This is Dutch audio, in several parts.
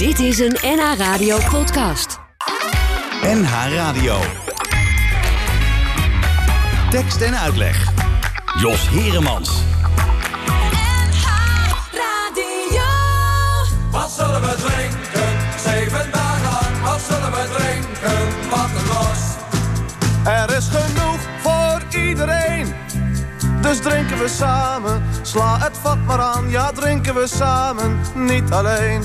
Dit is een NH Radio podcast. NH Radio. Tekst en uitleg. Jos Heremans. Wat zullen we drinken? Zeven dagen lang. Wat zullen we drinken? Wat een los. Er is genoeg voor iedereen. Dus drinken we samen. Sla het vat maar aan. Ja, drinken we samen. Niet alleen.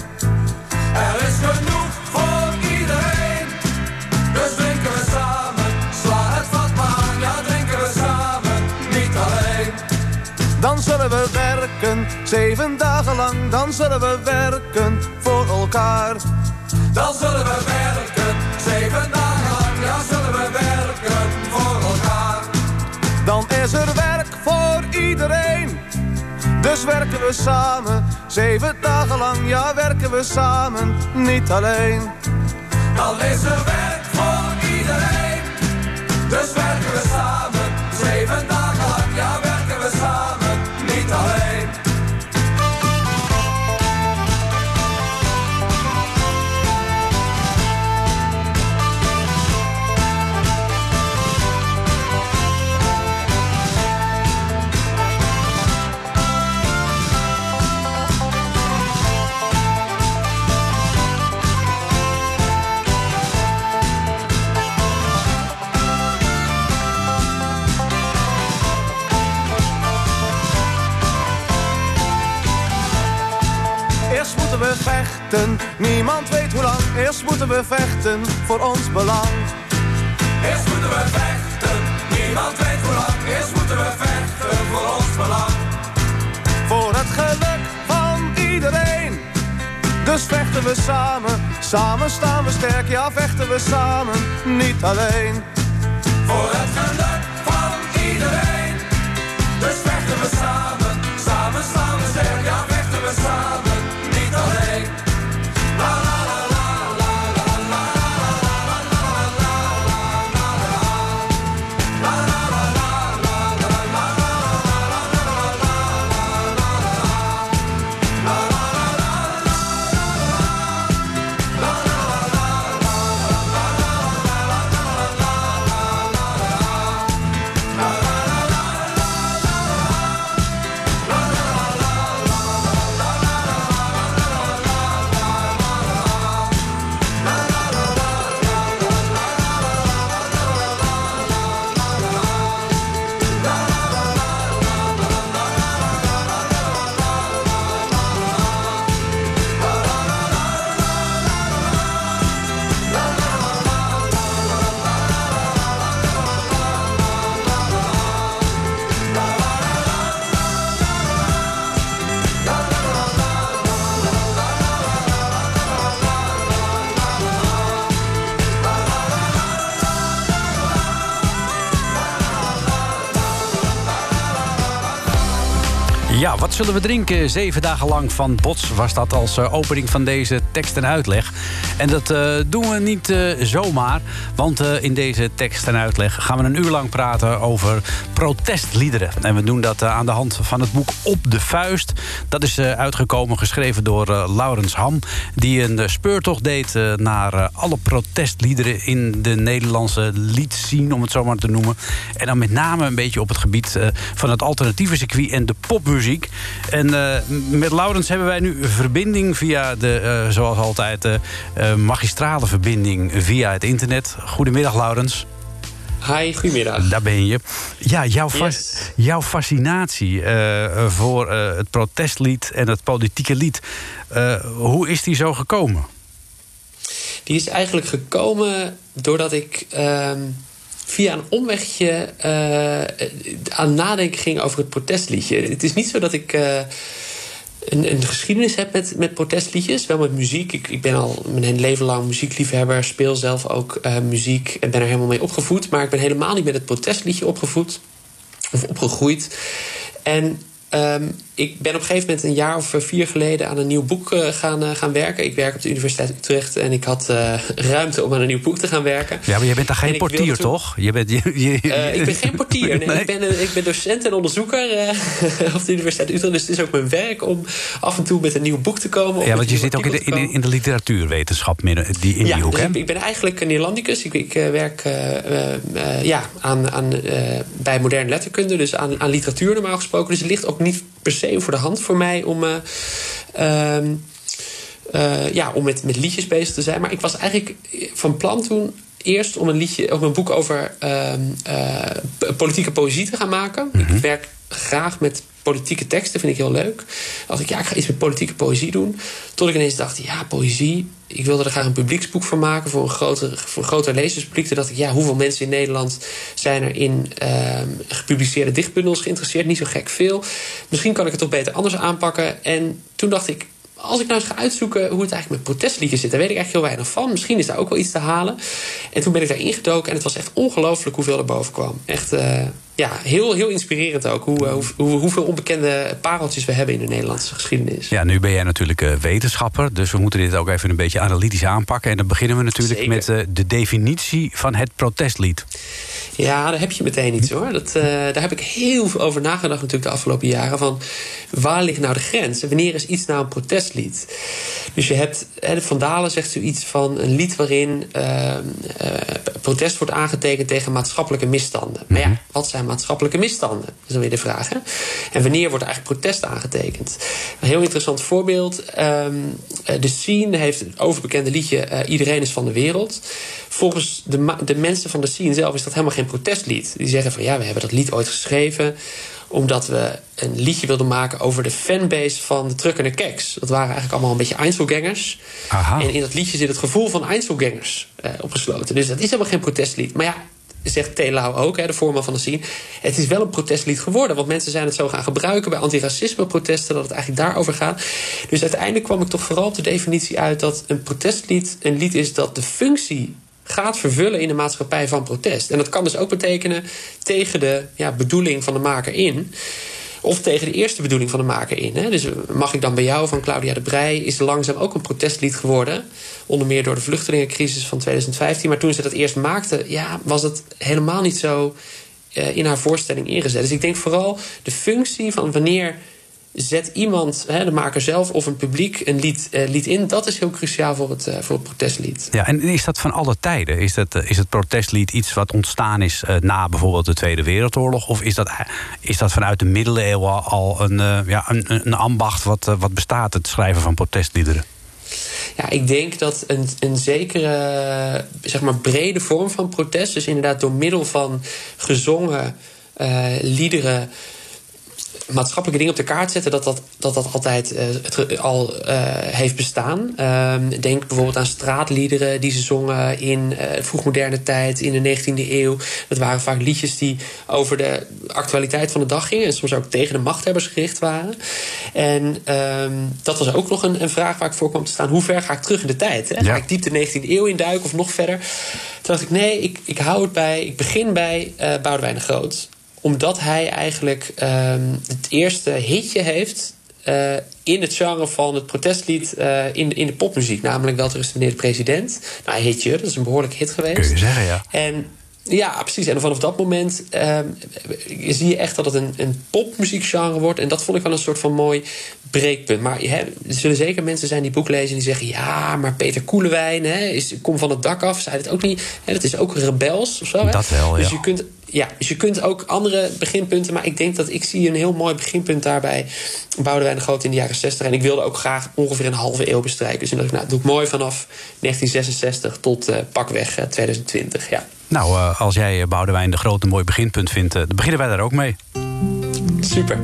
Dan zullen we werken. Zeven dagen lang. Dan zullen we werken voor elkaar. Dan zullen we werken. Zeven dagen lang. Ja, zullen we werken voor elkaar. Dan is er werk voor iedereen. Dus werken we samen. Zeven dagen lang. Ja, werken we samen. Niet alleen. Dan is werk Eerst moeten we vechten, niemand weet hoe lang. Eerst moeten we vechten voor ons belang. Eerst moeten we vechten, niemand weet hoe lang. Eerst moeten we vechten voor ons belang. Voor het geluk van iedereen. Dus vechten we samen, samen staan we sterk. Ja, vechten we samen, niet alleen. Voor het geluk wat zullen we drinken? Zeven dagen lang van Bots was dat als eh, opening van deze tekst en uitleg. En dat eh, doen we niet eh, zomaar, want in deze tekst en uitleg gaan we een uur lang praten over protestliederen. En we doen dat aan de hand van het boek Op de Vuist. Dat is uitgekomen, geschreven door Laurens Ham, die een speurtocht deed naar alle protestliederen in de Nederlandse liedzien, om het zo maar te noemen. En dan met name een beetje op het gebied van het alternatieve circuit en de popmuziek. En eh, met Laurens hebben wij nu verbinding via de, eh, zoals altijd, eh, magistrale verbinding via het internet. Goedemiddag, Laurens. Hi, goedemiddag. Daar ben je. Ja, jouw, jouw fascinatie voor het protestlied en het politieke lied. hoe is die zo gekomen? Die is eigenlijk gekomen doordat ik ehm, via een omwegje eh, aan nadenken ging over het protestliedje. Het is niet zo dat ik eh, een, een geschiedenis heb met, met protestliedjes, wel met muziek. Ik, ik ben al mijn hele leven lang muziekliefhebber, speel zelf ook eh, muziek en ben er helemaal mee opgevoed. Maar ik ben helemaal niet met het protestliedje opgevoed of opgegroeid. En ehm, ik ben op een gegeven moment een jaar of vier geleden aan een nieuw boek eh, gaan, eh, gaan werken. Ik werk op de Universiteit Utrecht en ik had eh, ruimte om aan een nieuw boek te gaan werken. Ja, maar je bent daar En geen portier, toch? Je bent, je, je- Eh, ik ben geen portier. Nee, Nee. Ik, ben, ik ben docent en onderzoeker eh, op de Universiteit Utrecht. Dus het is ook mijn werk om af en toe met een nieuw boek te komen. ja, want je zit ook in de, in, de literatuurwetenschap midden, die, in ja, die hoek, dus hè? ik, ik ben eigenlijk een Neerlandicus. Ik, ik eh, werk eh, eh, eh, ja, aan, aan, eh, bij moderne letterkunde, dus aan, aan literatuur normaal gesproken. Dus het ligt ook niet per se voor de hand voor mij om, eh, ehm, eh, ja, om met, met liedjes bezig te zijn. Maar ik was eigenlijk van plan toen eerst om een, liedje, om een boek over ehm, eh, politieke poëzie te gaan maken. Ik werk graag met politieke teksten, vind ik heel leuk. Als ik, ja, ik ga iets met politieke poëzie doen. Tot ik ineens dacht, ja, poëzie. Ik wilde er graag een publieksboek van maken voor een groter, voor een groter lezerspubliek. Toen dacht ik, ja, hoeveel mensen in Nederland zijn er in ehm, gepubliceerde dichtbundels geïnteresseerd? Niet zo gek veel. Misschien kan ik het toch beter anders aanpakken. En toen dacht ik, als ik nou eens ga uitzoeken hoe het eigenlijk met protestliedjes zit, daar weet ik eigenlijk heel weinig van. Misschien is daar ook wel iets te halen. En toen ben ik daar ingedoken en het was echt ongelooflijk hoeveel er boven kwam. Echt eh, ja, heel, heel inspirerend ook. Hoe, eh, hoe, hoe- hoeveel onbekende pareltjes we hebben in de Nederlandse geschiedenis. Ja, nu ben jij natuurlijk eh, wetenschapper, dus we moeten dit ook even een beetje analytisch aanpakken. En dan beginnen we natuurlijk Zeker. met de definitie van het protestlied. Ja, daar heb je meteen iets hoor. Dat, eh, daar heb ik heel veel over nagedacht natuurlijk de afgelopen jaren. Van waar ligt nou de grens? En wanneer is iets nou een protestlied? Dus je hebt, hè, de Vandalen zegt zoiets van een lied waarin eh, eh, protest wordt aangetekend tegen maatschappelijke misstanden. Maar ja, wat zijn maatschappelijke misstanden? Dat is dan weer de vraag. Hè? En wanneer wordt eigenlijk protest aangetekend? Een heel interessant voorbeeld. ehm, eh, de Scene heeft het overbekende liedje Iedereen is van de wereld. Volgens de, de mensen van de Scene zelf is dat helemaal geen protestlied. Die zeggen van ja, we hebben dat lied ooit geschreven omdat we een liedje wilden maken over de fanbase van de Truckende Keks. Dat waren eigenlijk allemaal een beetje Einzelgangers. Aha. En in dat liedje zit het gevoel van Einzelgangers eh, opgesloten. Dus dat is helemaal geen protestlied. Maar ja, zegt Telau ook, hè, de voorman van de scene. Het is wel een protestlied geworden. Want mensen zijn het zo gaan gebruiken bij antiracisme-protesten... dat het eigenlijk daarover gaat. Dus uiteindelijk kwam ik toch vooral op de definitie uit... dat een protestlied een lied is dat de functie gaat vervullen in de maatschappij van protest. En dat kan dus ook betekenen tegen de ja, bedoeling van de maker in... Of tegen de eerste bedoeling van de maker in. Hè? Dus mag ik dan bij jou van Claudia de Brij... is langzaam ook een protestlied geworden. Onder meer door de vluchtelingencrisis van 2015. Maar toen ze dat eerst maakte, ja, was het helemaal niet zo eh, in haar voorstelling ingezet. Dus ik denk vooral de functie van wanneer zet iemand, hè, de maker zelf of een publiek, een lied, eh, lied in. Dat is heel cruciaal voor het, eh, voor het protestlied. Ja, en is dat van alle tijden? Is, dat, eh, is het protestlied iets wat ontstaan is na bijvoorbeeld de Tweede Wereldoorlog? Of is dat, is dat vanuit de middeleeuwen al een, ja, een, een ambacht wat, wat bestaat, het schrijven van protestliederen? Ja, ik denk dat een, een zekere zeg maar, brede vorm van protest, dus inderdaad door middel van gezongen liederen maatschappelijke dingen op de kaart zetten, dat dat, dat, dat altijd eh, het, al eh, heeft bestaan. Ehm, denk bijvoorbeeld aan straatliederen die ze zongen in eh vroegmoderne tijd, in de 19e eeuw. Dat waren vaak liedjes die over de actualiteit van de dag gingen en soms ook tegen de machthebbers gericht waren. En ehm, dat was ook nog een, een vraag waar ik voor kwam te staan. Hoe ver ga ik terug in de tijd? Hè? Ga ik diep de 19e eeuw induiken of nog verder? Toen dacht ik, nee, ik, ik hou het bij, ik begin bij Boudewijn de Groot omdat hij eigenlijk ehm, het eerste hitje heeft eh, in het genre van het protestlied eh, in, in de popmuziek. Namelijk wel terug meneer de president. Nou, hitje, dat is een behoorlijk hit geweest. Kun je zeggen, ja. En ja, precies. En vanaf dat moment ehm, zie je echt dat het een, een popmuziekgenre wordt. En dat vond ik wel een soort van mooi breekpunt. Maar hè, er zullen zeker mensen zijn die boek lezen en die zeggen... ja, maar Peter Koelewijn hè, is, kom van het dak af. Zei het ook niet. Hè, dat is ook rebels of zo. Hè? Dat wel, Dus ja. je kunt, ja, dus je kunt ook andere beginpunten... maar ik denk dat ik zie een heel mooi beginpunt daarbij... Boudewijn de Groot in de jaren 60. En ik wilde ook graag ongeveer een halve eeuw bestrijken. Dus dacht ik, nou, doe ik mooi vanaf 1966 tot eh, pakweg eh, 2020, ja. Nou, eh, als jij eh, Boudewijn de Groot een mooi beginpunt vindt, eh, dan beginnen wij daar ook mee. Super.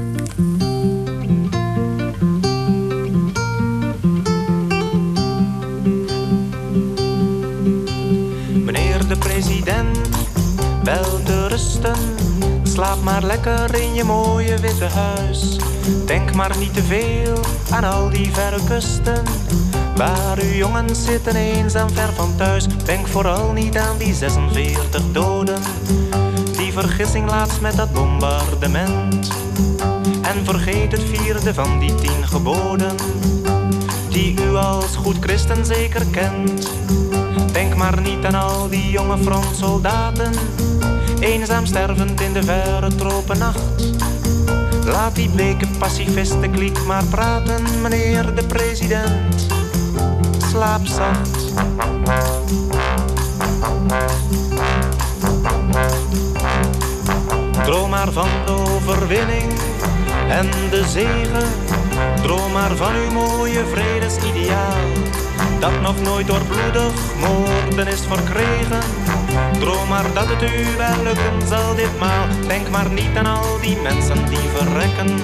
Meneer de president, wel te rusten. Slaap maar lekker in je mooie witte huis. Denk maar niet te veel aan al die verre kusten. Waar uw jongens zitten eenzaam ver van thuis. Denk vooral niet aan die 46 doden. Die vergissing laatst met dat bombardement. En vergeet het vierde van die tien geboden, die u als goed christen zeker kent. Denk maar niet aan al die jonge frontsoldaten, eenzaam stervend in de verre tropennacht. Laat die bleke pacifisten kliek maar praten, meneer de president. Slaap zacht. Droom maar van de overwinning en de zegen. Droom maar van uw mooie vredesideaal. Dat nog nooit door bloedig moorden is verkregen. Droom maar dat het u wel lukken zal ditmaal. Denk maar niet aan al die mensen die verrekken.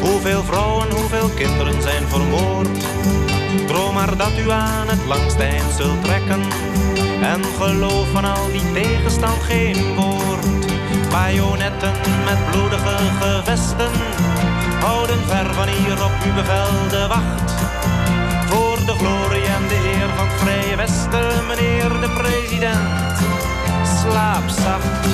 Hoeveel vrouwen, hoeveel kinderen zijn vermoord. Droom maar dat u aan het langste eind zult trekken. En geloof van al die tegenstand geen woord. Bajonetten met bloedige gevesten houden ver van hier op uw bevel de wacht. Westen, meneer de president. Slaap zacht.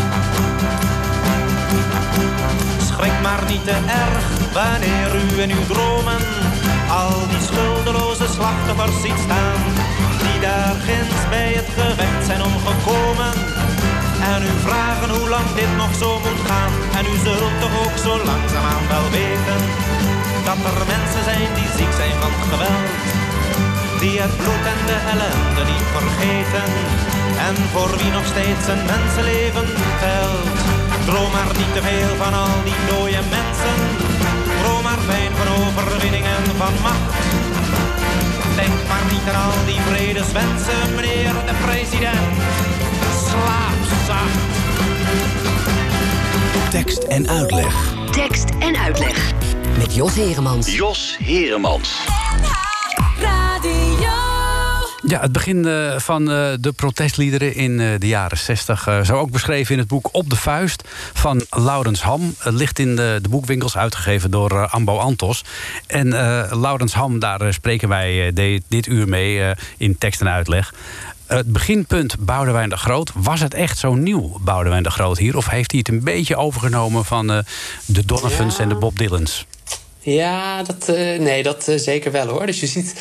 Schrik maar niet te erg wanneer u in uw dromen al die schuldeloze slachtoffers ziet staan. Die daar ginds bij het gevecht zijn omgekomen. En u vragen hoe lang dit nog zo moet gaan. En u zult toch ook zo langzaamaan wel weten. Dat er mensen zijn die ziek zijn van geweld. Die het bloed en de ellende niet vergeten. En voor wie nog steeds een mensenleven telt. Droom maar niet te veel van al die dode mensen. Droom maar fijn van overwinning en van macht. Denk maar niet aan al die vredeswensen, meneer de president. Slaap zacht. Tekst en uitleg. Tekst en uitleg. Met Jos Heremans. Jos Heremans. Ja, het begin eh, van eh, de protestliederen in eh, de jaren 60. eh, zo ook beschreven in het boek Op de Vuist van Laurens Ham. Het ligt in de, de boekwinkels, uitgegeven door Ambo Antos. En Laurens Ham, daar spreken wij de- dit uur mee in tekst en uitleg. Het beginpunt Boudewijn de Groot. Was het echt zo nieuw, Boudewijn de Groot hier? Of heeft hij het een beetje overgenomen van de Donovans Ja. en de Bob Dylans? Ja, dat, eh, nee, dat eh, zeker wel hoor. Dus je ziet,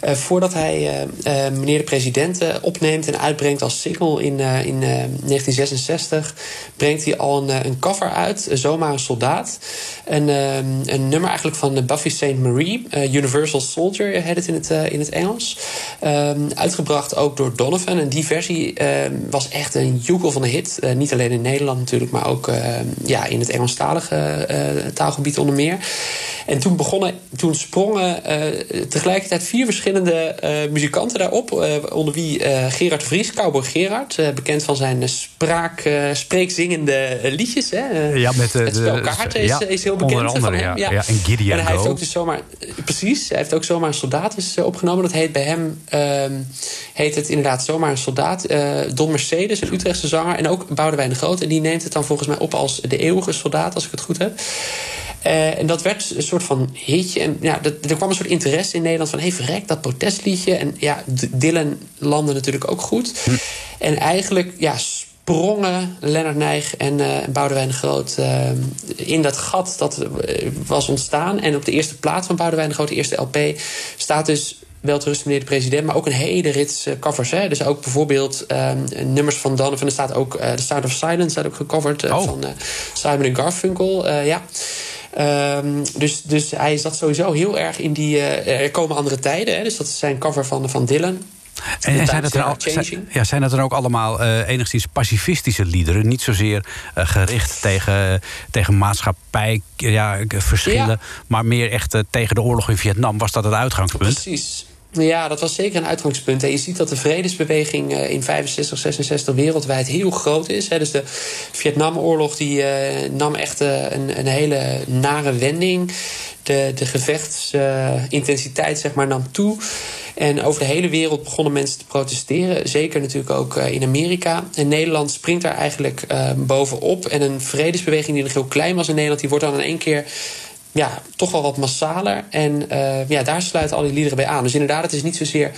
eh, voordat hij meneer de president opneemt en uitbrengt als single in, in eh, 1966, brengt hij al een, een cover uit, Zomaar een Soldaat. Een, een nummer eigenlijk van Buffy St. Marie, Universal Soldier heet het in het, in het Engels. Ehm, uitgebracht ook door Donovan. En die versie eh, was echt een joekel van een hit. Niet alleen in Nederland natuurlijk, maar ook eh, ja, in het Engelstalige taalgebied onder meer. En toen begonnen, toen sprongen eh, tegelijkertijd vier verschillende eh, muzikanten daarop. eh, onder wie Gerard Vries, Cowboy Gerard. bekend van zijn spraak, spreekzingende liedjes. Hè. Ja, met de- het spel de- kaart is, ja, is heel onder bekend andere, van hem. ja. Ja, en and hij heeft ook dus zomaar... Precies, hij heeft ook zomaar een soldaat is, opgenomen. Dat heet bij hem, ehm, heet het inderdaad zomaar een soldaat. Don Mercedes, een Utrechtse zanger. En ook Boudewijn de Groot. En die neemt het dan volgens mij op als de eeuwige soldaat, als ik het goed heb. Eh, en dat werd een soort van hitje. En ja, dat, er kwam een soort interesse in Nederland van... hé, hey, verrek, dat protestliedje. En ja, Dylan landde natuurlijk ook goed. En eigenlijk, ja, sprongen Lennart Nijg en eh Boudewijn de Groot... eh, in dat gat dat was ontstaan. En op de eerste plaat van Boudewijn de Groot, de eerste LP... staat dus wel te meneer de president... maar ook een hele rits covers. Hè? Dus ook bijvoorbeeld nummers van Donovan. Er staat ook The Sound of Silence staat ook gecoverd Oh. van Simon Garfunkel. ja. Ehm, dus, dus hij zat sowieso heel erg in die... eh, er komen andere tijden. Hè? Dus dat is zijn cover van, van Dylan. En, en zijn, dat al, zijn, changing. ja, zijn dat dan ook allemaal eh, enigszins pacifistische liederen? Niet zozeer eh, gericht tegen, tegen maatschappij, ja, verschillen, Ja. maar meer echt eh, tegen de oorlog in Vietnam. Was dat het uitgangspunt? Precies. Ja, dat was zeker een uitgangspunt. En je ziet dat de vredesbeweging eh, in 65, 66 wereldwijd heel groot is. Dus de Vietnamoorlog die, eh, nam echt eh, een, een hele nare wending. De, de gevechtsintensiteit zeg maar, nam toe. En over de hele wereld begonnen mensen te protesteren. Zeker natuurlijk ook in Amerika. En Nederland springt daar eigenlijk bovenop. En een vredesbeweging die nog heel klein was in Nederland... die wordt dan in één keer ja, toch wel wat massaler. En eh, ja, daar sluiten al die liederen bij aan. Dus inderdaad, het is niet zozeer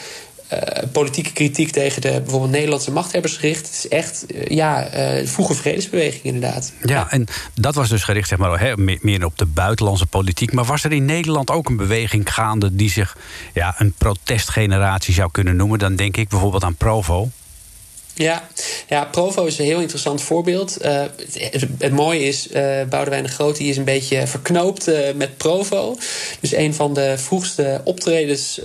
eh, politieke kritiek tegen de bijvoorbeeld Nederlandse machthebbers gericht. Het is echt uh, ja, uh, vroege vredesbeweging inderdaad. Ja, en dat was dus gericht zeg maar, meer op de buitenlandse politiek. Maar was er in Nederland ook een beweging gaande die zich ja, een protestgeneratie zou kunnen noemen? Dan denk ik bijvoorbeeld aan Provo. Ja, ja, Provo is een heel interessant voorbeeld. Uh, het, mooie is, uh, Boudewijn de Groot die is een beetje verknoopt uh, met Provo. Dus een van de vroegste optredens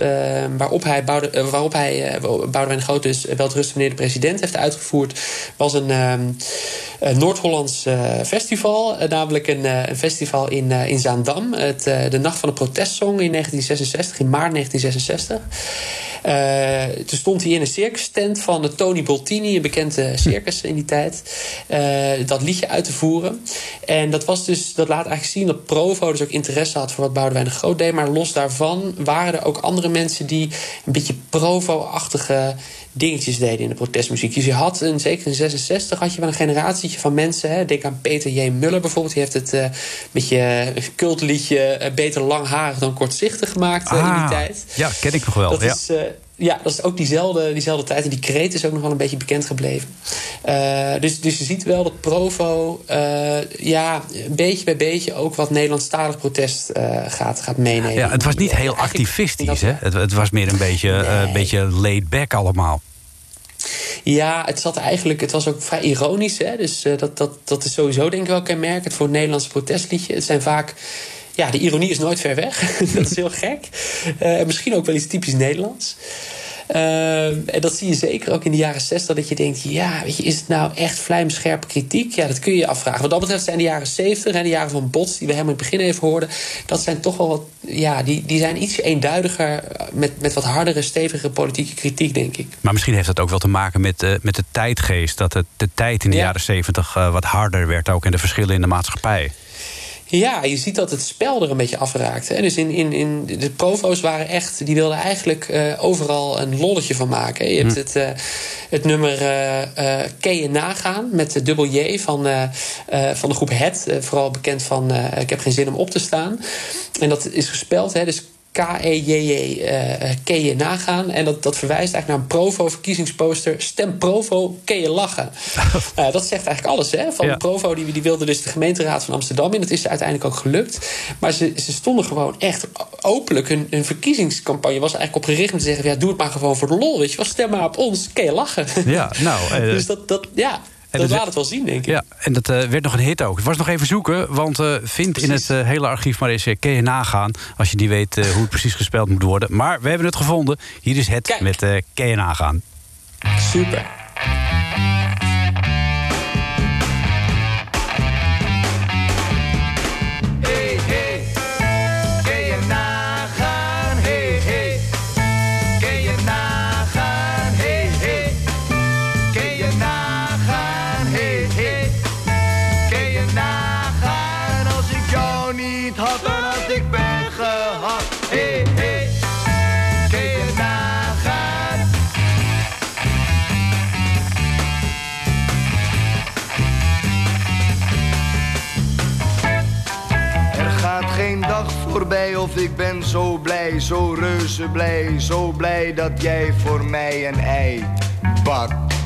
waarop hij, Boude, waarop hij Boudewijn de Groot dus welterusten meneer de president heeft uitgevoerd... was een, een Noord-Hollands festival. namelijk een, een, festival in, in Zaandam. Het, de Nacht van de Protestsong in 1966, in maart 1966. Uh, toen stond hij in een circus tent van Tony Een bekende circus in die tijd, uh, dat liedje uit te voeren. En dat, was dus, dat laat eigenlijk zien dat Provo dus ook interesse had voor wat Boudewijn de Groot deed. Maar los daarvan waren er ook andere mensen die een beetje Provo-achtige dingetjes deden in de protestmuziek. Dus je had, een, zeker in 66, had je wel een generatietje van mensen. Hè. Denk aan Peter J. Muller bijvoorbeeld. Die heeft het uh, beetje cultliedje uh, Beter langharig dan kortzichtig gemaakt uh, in die Ah, tijd. Ja, ken ik nog wel. Dat ja. is, ja, dat is ook diezelfde, diezelfde tijd. En die kreet is ook nog wel een beetje bekend gebleven. Uh, dus, dus je ziet wel dat Provo uh, ja, beetje bij beetje ook wat Nederlandstalig protest uh, gaat, gaat meenemen. Ja, het was niet heel activistisch, hè? Het, het, was meer een beetje, nee. beetje laid back allemaal. Ja, het zat eigenlijk, het was ook vrij ironisch. Hè? Dus dat, dat, dat is sowieso denk ik wel kenmerkend voor het Nederlandse protestliedje. Het zijn vaak ja, de ironie is nooit ver weg. dat is heel gek. Uh, misschien ook wel iets typisch Nederlands. Uh, en dat zie je zeker ook in de jaren 60, dat je denkt: ja, weet je, is het nou echt vlijmscherpe kritiek? Ja, dat kun je je afvragen. Wat dat betreft zijn de jaren 70 en de jaren van Bots, die we helemaal in het begin even hoorden, dat zijn toch wel wat, ja, die, die zijn iets eenduidiger met, met wat hardere, stevige politieke kritiek, denk ik. Maar misschien heeft dat ook wel te maken met, uh, met de tijdgeest, dat het, de tijd in de ja. jaren 70 uh, wat harder werd ook en de verschillen in de maatschappij. Ja, je ziet dat het spel er een beetje afraakt. Hè. Dus in, in, in de provo's waren echt, die wilden eigenlijk uh, overal een lolletje van maken. Je hebt hm. het, uh, het nummer uh, Ken je nagaan met dubbel J van, van de groep Het. vooral bekend van Ik heb geen zin om op te staan. En dat is gespeld, hè, dus K-E-J-J uh, ken je nagaan. En dat, dat verwijst eigenlijk naar een Provo-verkiezingsposter. Stem Provo, ken je lachen. uh, dat zegt eigenlijk alles. Hè? Van ja. Provo die, die wilde dus de gemeenteraad van Amsterdam in. Dat is uiteindelijk ook gelukt. Maar ze, ze stonden gewoon echt openlijk. Hun, hun verkiezingscampagne was eigenlijk op gericht om te zeggen... Ja, doe het maar gewoon voor de lol. Weet je wel, stem maar op ons, ken je lachen. Ja, nou... Uh... dus dat, dat, ja... En dat, het wel zien, denk ik. Ja, en dat uh, werd nog een hit ook. Het was nog even zoeken, want uh, vind precies. in het uh, hele archief maar eens kun je nagaan... als je niet weet hoe het precies gespeld moet worden. Maar we hebben het gevonden. Hier is het Kijk. met kun je nagaan. Super. Zo reuze blij, zo blij dat jij voor mij een ei bakt.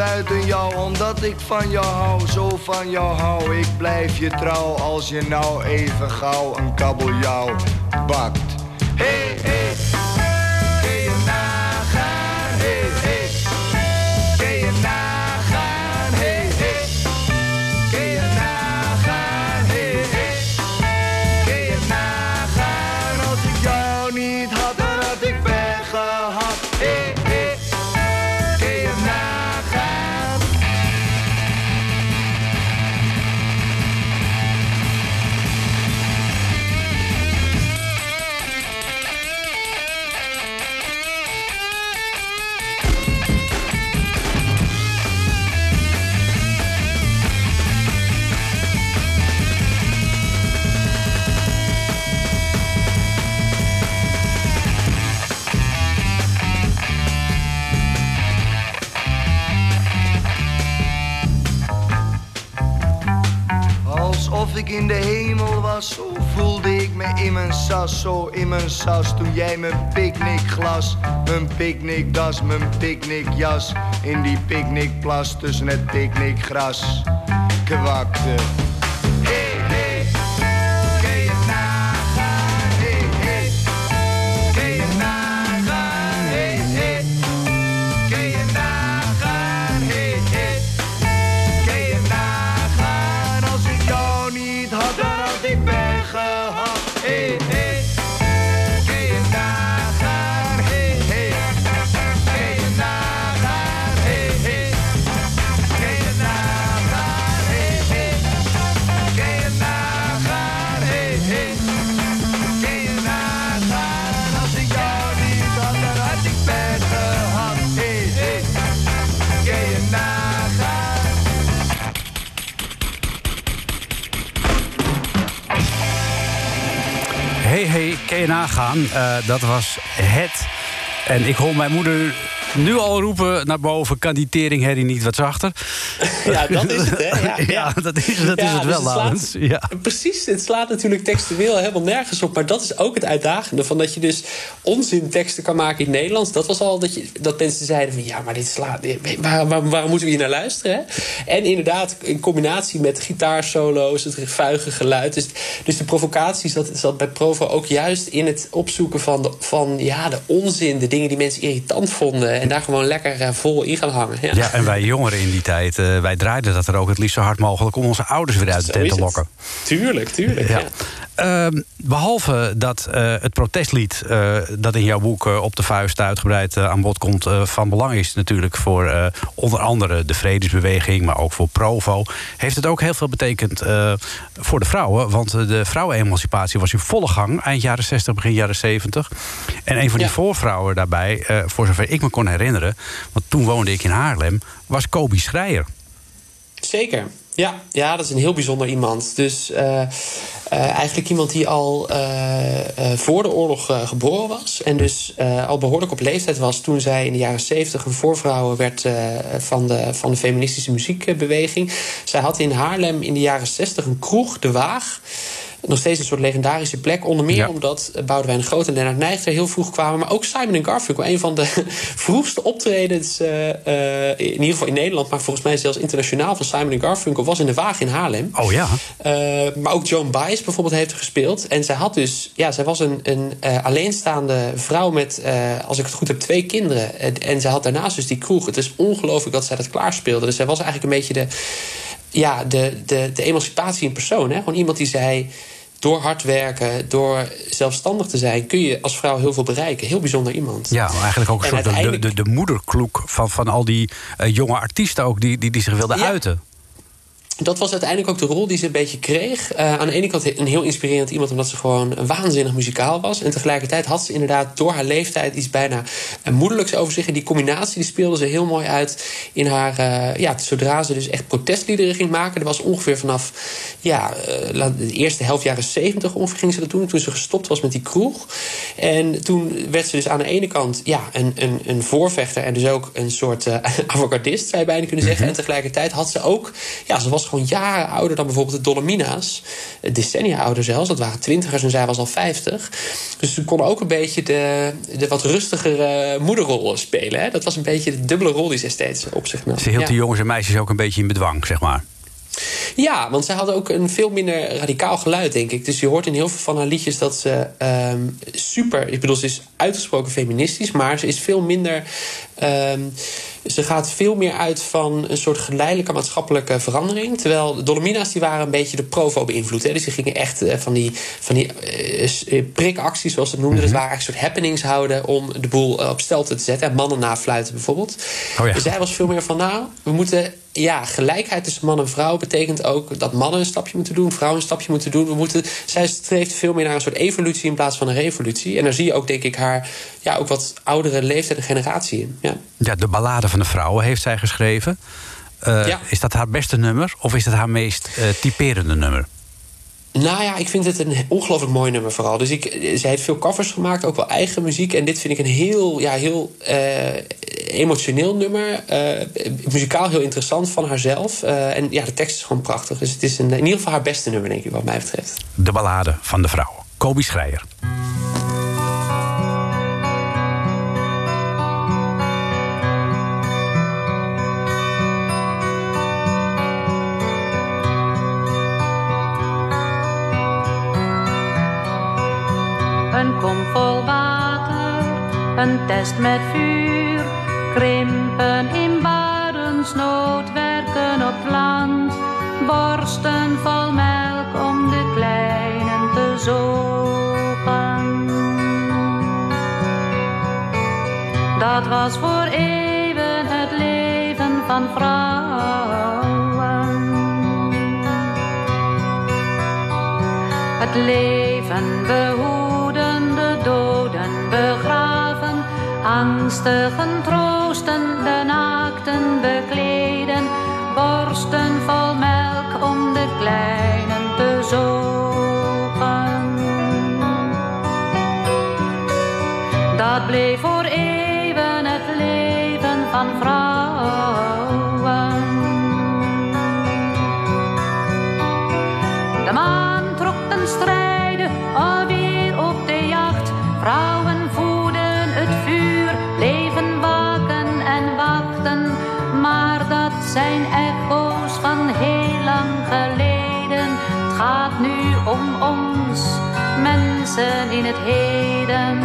Buiten jou, omdat ik van jou hou, zo van jou hou. Ik blijf je trouw als je nou even gauw een kabeljauw bakt. Ik in de hemel was. Zo voelde ik me in mijn sas, zo in mijn sas. Toen jij mijn picknickglas, mijn picknickdas, mijn picknickjas... in die picknickplas tussen het picknickgras kwakte. Eh, dat was het. En ik hoor mijn moeder nu al roepen naar boven... kan die teringherrie niet wat zachter? Ja, dat is het, hè? Ja, Ja, dat is, dat is het dus wel, slaat-. Ja. Precies, het slaat natuurlijk textueel helemaal nergens op. Maar dat is ook het uitdagende. Van dat je dus onzinteksten kan maken in het Nederlands. Dat was al dat, je, dat mensen zeiden van... ja, maar dit slaat... Waar, waar, waarom moeten we hier naar luisteren? Hè? En inderdaad, in combinatie met gitaarsolo's... het vuige geluid. Dus, dus de provocatie zat, zat bij Provo ook juist in het opzoeken van, de, van ja, de onzin... de dingen die mensen irritant vonden... en daar gewoon lekker eh, vol in gaan hangen. Ja. Ja, en wij jongeren in die tijd, eh, wij draaiden dat er ook het liefst zo hard mogelijk... om onze ouders weer uit de tent te lokken. Tuurlijk, tuurlijk. Ja. Ehm, behalve dat eh, het protestlied eh, dat in jouw boek eh, op de vuist uitgebreid aan bod komt... van belang is natuurlijk voor onder andere de vredesbeweging... maar ook voor Provo, heeft het ook heel veel betekend voor de vrouwen. Want de vrouwenemancipatie was in volle gang eind jaren 60, begin jaren 70. En een van die Ja. voorvrouwen daarbij, voor zover ik me kon herinneren... want toen woonde ik in Haarlem, was Kobi Schreier. Zeker. Ja, ja, dat is een heel bijzonder iemand. Dus eh, eh, eigenlijk iemand die al eh, voor de oorlog geboren was. En dus al behoorlijk op leeftijd was toen zij in de jaren zeventig een voorvrouw werd van, de, van de feministische muziekbeweging. Zij had in Haarlem in de jaren zestig een kroeg, De Waag. Nog steeds een soort legendarische plek. Onder meer Ja. omdat Boudewijn de Groot en Lennart Nijg er heel vroeg kwamen. Maar ook Simon en Garfunkel. Een van de vroegste optredens, eh, eh, in ieder geval in Nederland... maar volgens mij zelfs internationaal van Simon en Garfunkel... was in de Waag in Haarlem. Oh ja, Eh, maar ook Joan Baez bijvoorbeeld heeft er gespeeld. En zij had dus, ja, zij was een, een alleenstaande vrouw met, als ik het goed heb, twee kinderen. En, en zij had daarnaast dus die kroeg. Het is ongelooflijk dat zij dat klaarspeelde. Dus zij was eigenlijk een beetje de, ja, de, de, de emancipatie in persoon. Hè? Gewoon iemand die zei. Door hard werken, door zelfstandig te zijn, kun je als vrouw heel veel bereiken. Heel bijzonder iemand. Ja, eigenlijk ook een En soort de, de, de, de moederkloek van, van al die eh, jonge artiesten ook die, die, die zich wilden Ja. uiten. Dat was uiteindelijk ook de rol die ze een beetje kreeg. Eh, aan de ene kant een heel inspirerend iemand, omdat ze gewoon waanzinnig muzikaal was. En tegelijkertijd had ze inderdaad door haar leeftijd iets bijna eh, moederlijks over zich. En die combinatie die speelde ze heel mooi uit in haar. eh, ja, zodra ze dus echt protestliederen ging maken. Er was ongeveer vanaf ja, de eerste helft jaren zeventig ongeveer ging ze dat doen. Toen ze gestopt was met die kroeg. En toen werd ze dus aan de ene kant ja, een, een, een voorvechter en dus ook een soort avantgardist, zou je bijna kunnen zeggen. En tegelijkertijd had ze ook, ja, ze was gewoon jaren ouder dan bijvoorbeeld de Dolomina's. Eh, Decennia ouder zelfs, dat waren twintigers en zij was al vijftig. Dus ze kon ook een beetje de, de wat rustigere moederrol spelen. Hè? Dat was een beetje de dubbele rol die ze steeds op zich nam. Ze hield Ja. die jongens en meisjes ook een beetje in bedwang, zeg maar. Ja, want zij had ook een veel minder radicaal geluid, denk ik. Dus je hoort in heel veel van haar liedjes dat ze ehm, super... Ik bedoel, ze is uitgesproken feministisch... maar ze is veel minder... ehm, ze gaat veel meer uit van een soort geleidelijke maatschappelijke verandering. Terwijl de Dolomina's die waren een beetje de provo beïnvloed. Hè? Dus die gingen echt eh, van die, van die eh, eh, prikacties, zoals ze het noemden. Dat waren eigenlijk een soort happenings houden om de boel op stelte te zetten. Mannen nafluiten bijvoorbeeld. Oh ja. Dus zij was veel meer van, nou, we moeten... Ja, gelijkheid tussen man en vrouw betekent ook dat mannen een stapje moeten doen, vrouwen een stapje moeten doen. We moeten, zij streeft veel meer naar een soort evolutie in plaats van een revolutie. En daar zie je ook, denk ik, haar ja, ook wat oudere leeftijd en generatie in. Ja. Ja, de ballade van de vrouwen heeft zij geschreven. Eh, Ja. Is dat haar beste nummer of is dat haar meest eh, typerende nummer? Nou ja, ik vind het een ongelooflijk mooi nummer vooral. Dus ik, zij heeft veel covers gemaakt, ook wel eigen muziek. En dit vind ik een heel, ja, heel, eh, emotioneel nummer. eh, muzikaal heel interessant van haarzelf. Eh, en ja, de tekst is gewoon prachtig. Dus het is in ieder geval haar beste nummer, denk ik, wat mij betreft. De ballade van de vrouw. Kobi Schreier. Een test met vuur. Krimpen in barensnood, werken op land. Borsten vol melk om de kleinen te zogen. Dat was voor eeuwen het leven van vrouwen. Het leven behoeden, rustig en troostende naam. In het heden.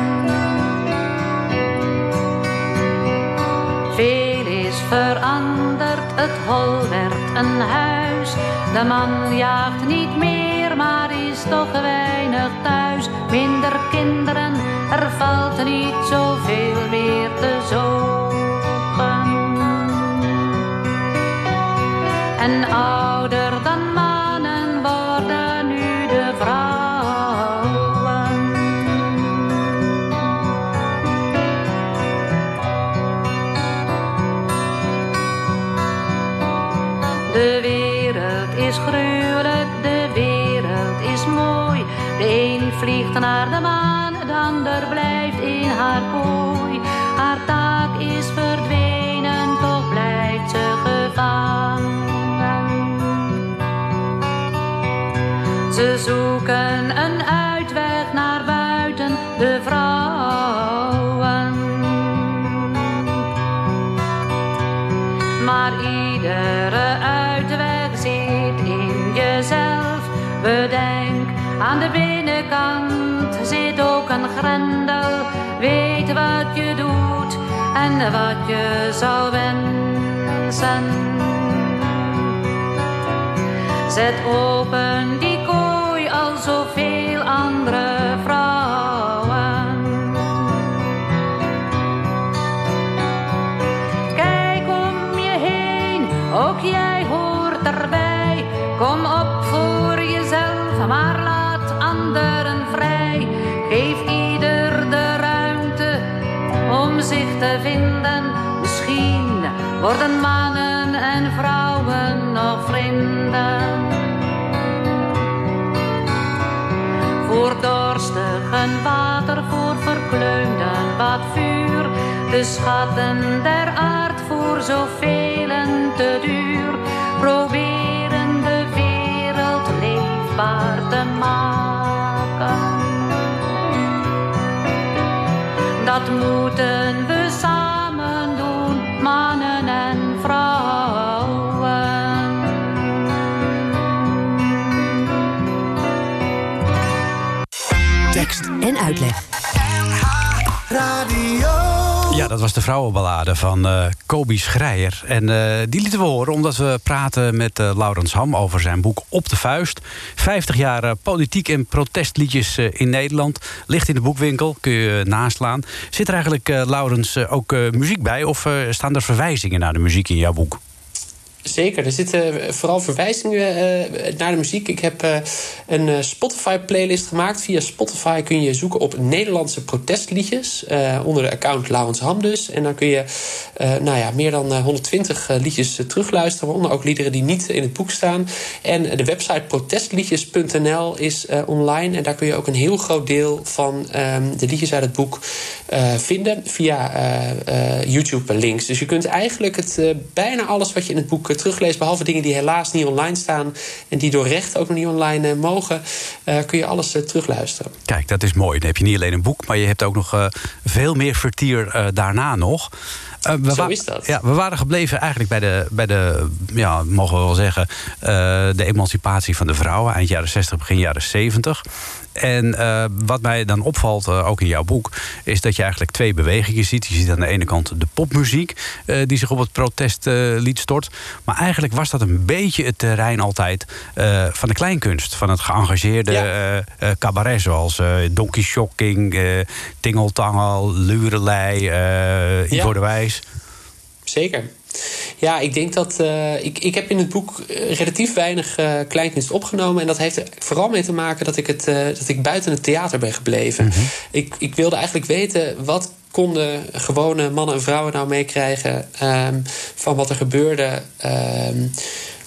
Veel is veranderd, het hol werd een huis. De man jaagt niet meer, maar is toch weinig thuis. Minder kinderen, er valt niet zoveel meer te zoeken. Maar iedere uitweg zit in jezelf. Bedenk, aan de binnenkant zit ook een grendel. Weet wat je doet en wat je zou wensen. Zet open worden mannen en vrouwen nog vrienden. Voor dorstigen water, voor verkleumden wat vuur. De schatten der aard voor zoveel te duur. Proberen de wereld leefbaar te maken. Dat moeten we en uitleg. Ja, dat was de vrouwenballade van eh Kobi Schreier. En eh, die lieten we horen omdat we praten met eh, Laurens Ham over zijn boek Op de Vuist. 50 jaar politiek en protestliedjes in Nederland. Ligt in de boekwinkel, kun je naslaan. Zit er eigenlijk, Laurens, ook muziek bij? Of staan er verwijzingen naar de muziek in jouw boek? Zeker, er zitten vooral verwijzingen uh, naar de muziek. Ik heb uh, een uh, Spotify-playlist gemaakt. Via Spotify kun je zoeken op Nederlandse protestliedjes. onder de account Laurens Ham dus. En dan kun je nou ja, meer dan 120 liedjes terugluisteren. Waaronder ook liederen die niet in het boek staan. En de website protestliedjes.nl is online. En daar kun je ook een heel groot deel van um, de liedjes uit het boek vinden. Via YouTube-links. Dus je kunt eigenlijk het, bijna alles wat je in het boek terugleest, behalve dingen die helaas niet online staan en die door recht ook nog niet online uh, mogen, uh, kun je alles uh, terugluisteren. Kijk, dat is mooi. Dan heb je niet alleen een boek, maar je hebt ook nog veel meer vertier daarna nog. we Zo is dat. Ja, we waren gebleven eigenlijk bij de, bij de ja, mogen we wel zeggen, de emancipatie van de vrouwen, eind jaren 60, begin jaren 70. En uh, wat mij dan opvalt, uh, ook in jouw boek, is dat je eigenlijk twee bewegingen ziet. Je ziet aan de ene kant de popmuziek, uh, die zich op het protestlied stort. Maar eigenlijk was dat een beetje het terrein altijd van de kleinkunst. Van het geëngageerde ja. cabaret, zoals Donkey Shocking, Tingeltangel, Lurelei, Ivo ja. de Wijs. Zeker. Ja, ik denk dat. Uh, ik, ik heb in het boek relatief weinig uh, kleinkunst opgenomen. En dat heeft er vooral mee te maken dat ik, het, uh, dat ik buiten het theater ben gebleven. Mm -hmm. ik, ik wilde eigenlijk weten wat konden gewone mannen en vrouwen nou meekrijgen um, van wat er gebeurde. Um,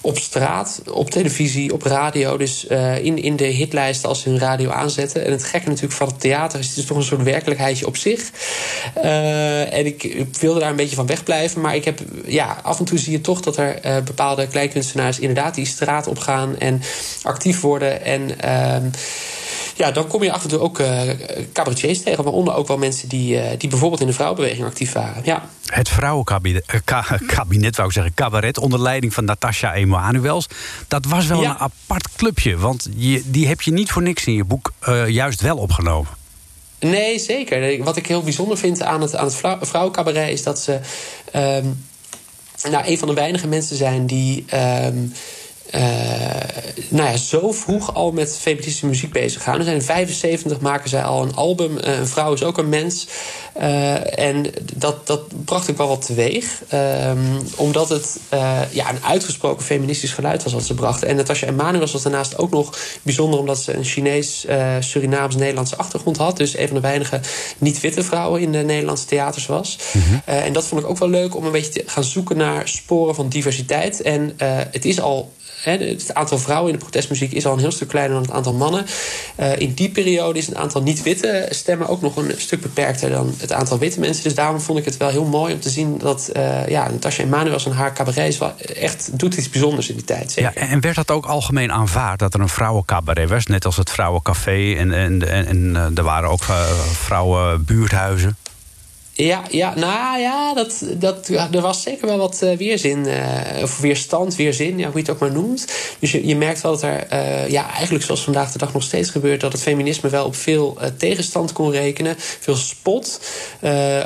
op straat, op televisie, op radio. Dus uh, in, in de hitlijsten als ze hun radio aanzetten. En het gekke natuurlijk van het theater is... het is toch een soort werkelijkheidje op zich. Uh, en ik, wilde daar een beetje van wegblijven. Maar ik heb, ja, af en toe zie je toch dat er uh, bepaalde kleinkunstenaars... inderdaad die straat op gaan en actief worden. En ja, dan kom je af en toe ook uh, cabaretiers tegen. Waaronder ook wel mensen die, uh, die bijvoorbeeld in de vrouwenbeweging actief waren. Ja. Het vrouwenkabinet, kabinet, wou ik zeggen, cabaret... onder leiding van Natasha Emanuels. Dat was wel ja. een apart clubje. Want je, die heb je niet voor niks in je boek juist wel opgenomen. Nee, zeker. Wat ik heel bijzonder vind aan het, aan het vrouwencabaret... is dat ze um, nou, een van de weinige mensen zijn die... Um, uh, nou ja, zo vroeg al met feministische muziek bezig gaan. We zijn in 75 maken zij al een album. Uh, een vrouw is ook een mens. Uh, en dat, dat bracht ook wel wat teweeg. Um, omdat het ja, een uitgesproken feministisch geluid was wat ze brachten. En Natasja Emanuel was daarnaast ook nog bijzonder... omdat ze een Chinees, Surinaams-Nederlandse achtergrond had. Dus een van de weinige niet-witte vrouwen in de Nederlandse theaters was. Mm -hmm. en dat vond ik ook wel leuk om een beetje te gaan zoeken naar sporen van diversiteit. En het is al het aantal vrouwen in de protestmuziek is al een heel stuk kleiner dan het aantal mannen. Uh, in die periode is het aantal niet-witte stemmen ook nog een stuk beperkter dan het aantal witte mensen. Dus daarom vond ik het wel heel mooi om te zien dat uh, ja, Natasja Emanuels en haar cabaret echt doet iets bijzonders in die tijd. Zeker. Ja, en werd dat ook algemeen aanvaard dat er een vrouwencabaret was, net als het vrouwencafé en, en, en, uh, er waren ook vrouwenbuurthuizen? Ja, ja, nou ja, dat, dat, er was zeker wel wat uh, weerzin. Uh, of weerstand, weerzin, ja, hoe je het ook maar noemt. Dus je, je merkt wel dat er, uh, ja, eigenlijk zoals vandaag de dag nog steeds gebeurt, dat het feminisme wel op veel tegenstand kon rekenen. Veel spot.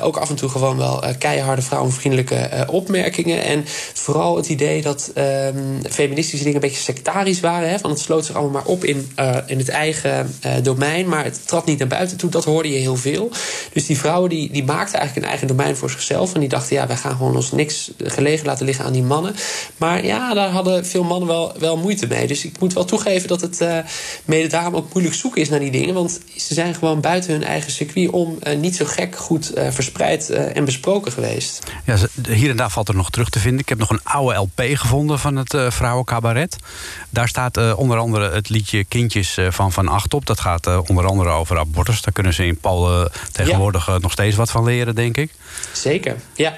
ook af en toe gewoon wel keiharde vrouwenvriendelijke opmerkingen. En vooral het idee dat um, feministische dingen een beetje sectarisch waren. Hè, van het sloot zich allemaal maar op in, in het eigen domein, maar het trad niet naar buiten toe. Dat hoorde je heel veel. Dus die vrouwen die, die maakten eigenlijk een eigen domein voor zichzelf. En die dachten, ja, wij gaan gewoon ons niks gelegen laten liggen aan die mannen. Maar ja, daar hadden veel mannen wel, wel moeite mee. Dus ik moet wel toegeven dat het uh, mede daarom ook moeilijk zoeken is naar die dingen. Want ze zijn gewoon buiten hun eigen circuit om uh, niet zo gek goed uh, verspreid en besproken geweest. Ja, hier en daar valt er nog terug te vinden. Ik heb nog een oude LP gevonden van het vrouwencabaret. Daar staat onder andere het liedje Kindjes van Van Acht op. Dat gaat onder andere over abortus. Daar kunnen ze in Polen tegenwoordig ja. nog steeds wat van leren denk ik. Zeker, ja.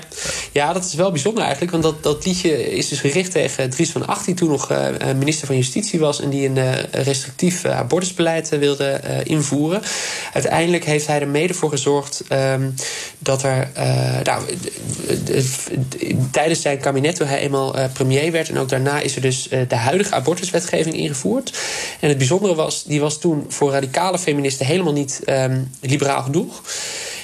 Ja, dat is wel bijzonder eigenlijk. Want dat, dat liedje is dus gericht tegen Dries van Acht... die toen nog uh, minister van Justitie was... en die een uh, restrictief abortusbeleid wilde invoeren. Uiteindelijk heeft hij er mede voor gezorgd... Um, dat er... nou, tijdens zijn kabinet, toen hij eenmaal premier werd... en ook daarna is er dus de huidige abortuswetgeving ingevoerd. En het bijzondere was, die was toen voor radicale feministen... helemaal niet um, liberaal genoeg...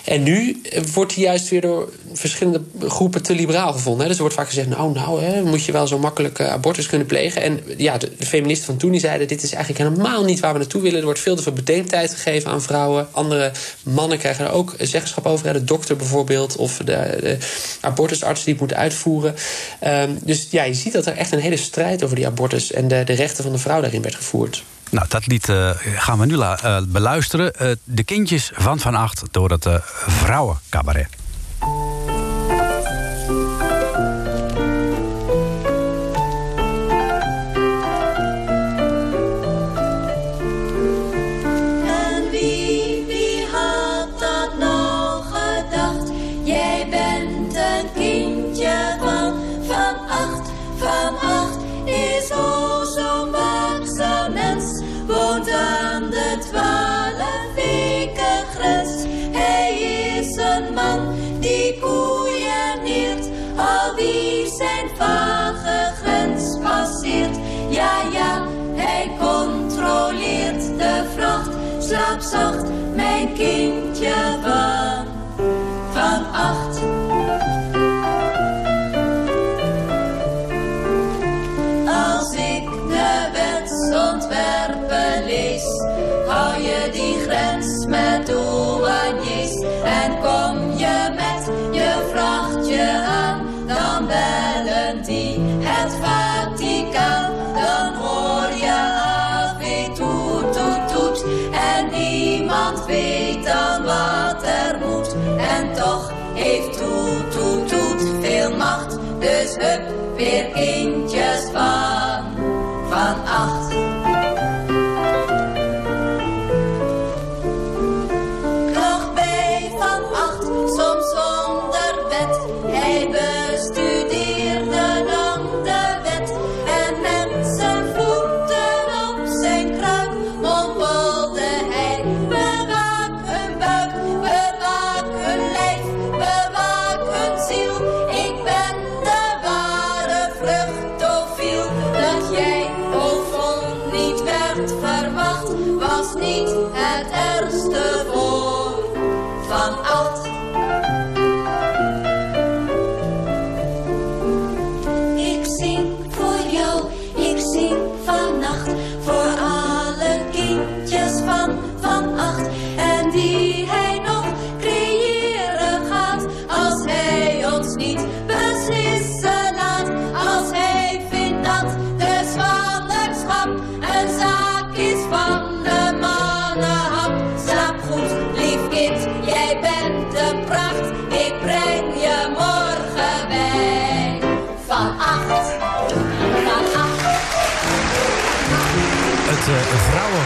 En nu eh, wordt hij juist weer door verschillende groepen te liberaal gevonden. Hè. Dus er wordt vaak gezegd, nou, nou, hè, moet je wel zo makkelijk eh, abortus kunnen plegen. En ja, de, feministen van toen die zeiden, dit is eigenlijk helemaal niet waar we naartoe willen. Er wordt veel te veel bedenktijd gegeven aan vrouwen. Andere mannen krijgen er ook zeggenschap over. De dokter bijvoorbeeld, of de, de abortusarts die het moet uitvoeren. Ehm, dus ja, je ziet dat er echt een hele strijd over die abortus... en de, de rechten van de vrouw daarin werd gevoerd. Nou, dat lied eh, gaan we nu eh, beluisteren. Eh, de kindjes van Van Acht door het Vrouwencabaret. Zacht, mijn kindje Weer kindjes van, van acht.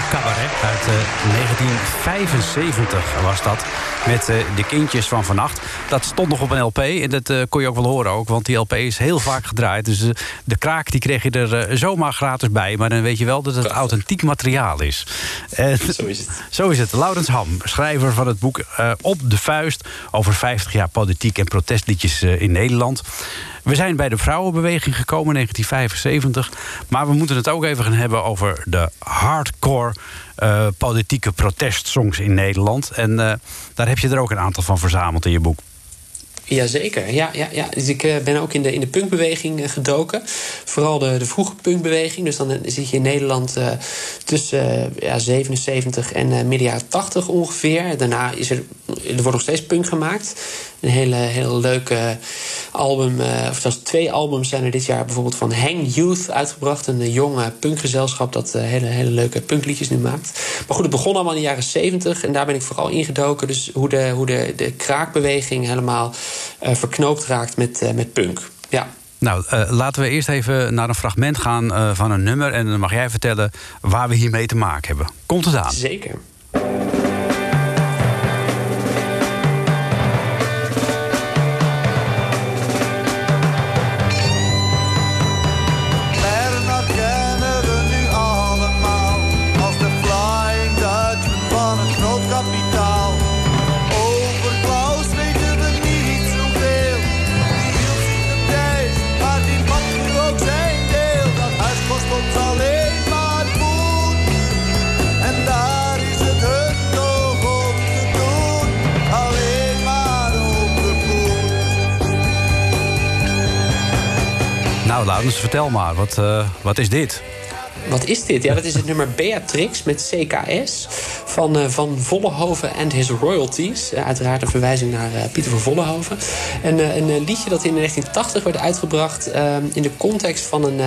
Vrouwencabaret uit eh, 1975 was dat. Met eh, de kindjes van vannacht. Dat stond nog op een LP. En dat eh, kon je ook wel horen ook. Want die LP is heel vaak gedraaid. Dus eh, de kraak die kreeg je er eh, zomaar gratis bij. Maar dan weet je wel dat het authentiek materiaal is. En, Zo is het. Zo is het. Laurens Ham, schrijver van het boek eh, Op de Vuist... over 50 jaar politiek en protestliedjes eh, in Nederland. We zijn bij de vrouwenbeweging gekomen in 1975. Maar we moeten het ook even gaan hebben over de hardcore... eh, politieke protestsongs in Nederland. En eh, daar heb je er ook een aantal van verzameld in je boek. Jazeker, ja, ja, ja. Dus ik eh, ben ook in de, in de punkbeweging gedoken. Vooral de, de vroege punkbeweging. Dus dan zit je in Nederland tussen ja, 77 en midden jaren 80 ongeveer. Daarna is er, er wordt nog steeds punk gemaakt. Een hele, hele leuke album, eh, of zelfs twee albums zijn er dit jaar bijvoorbeeld van Hang Youth uitgebracht. Een eh, jonge punkgezelschap dat eh, hele, hele leuke punkliedjes nu maakt. Maar goed, het begon allemaal in de jaren 70 en daar ben ik vooral ingedoken. Dus hoe de, hoe de, de kraakbeweging helemaal verknoopt raakt met, met punk. Ja. Nou, laten we eerst even naar een fragment gaan van een nummer. En dan mag jij vertellen waar we hiermee te maken hebben. Komt het aan? Zeker. Nou, vertel maar. Wat, eh, wat is dit? Wat is dit? Ja, dat is het nummer Beatrix met CKS van, uh, van Vollenhoven and His Royalties. Uh, uiteraard een verwijzing naar Pieter van Vollenhoven. En, een liedje dat in 1980 werd uitgebracht in de context van een,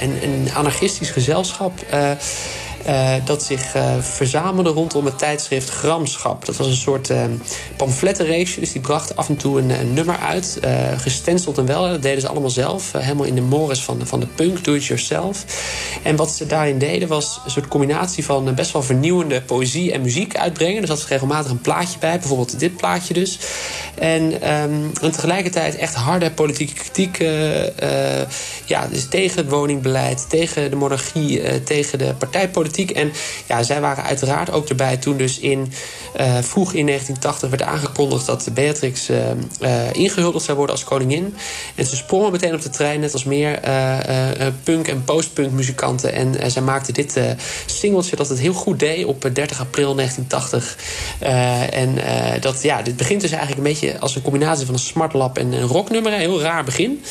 een, een anarchistisch gezelschap. Uh, dat zich uh, verzamelde rondom het tijdschrift Gramschap. Dat was een soort uh, dus die bracht af en toe een, nummer uit. gestenceld en wel, dat deden ze allemaal zelf. helemaal in de mores van, van de punk, do it yourself. En wat ze daarin deden was een soort combinatie van best wel vernieuwende poëzie en muziek uitbrengen. Dus dat er regelmatig een plaatje bij, bijvoorbeeld dit plaatje dus. En, um, en tegelijkertijd echt harde politieke kritiek. ja, dus tegen het woningbeleid, tegen de monarchie, tegen de partijpolitiek en ja, zij waren uiteraard ook erbij toen dus in, uh, vroeg in 1980 werd aangekondigd dat Beatrix uh, ingehuldigd zou worden als koningin. En ze sprongen meteen op de trein, net als meer punk- en post-punk muzikanten. En zij maakten dit singeltje dat het heel goed deed op 30 april 1980. en dat, ja, dit begint dus eigenlijk een beetje als een combinatie van een smartlap en een rocknummer. Een heel raar begin.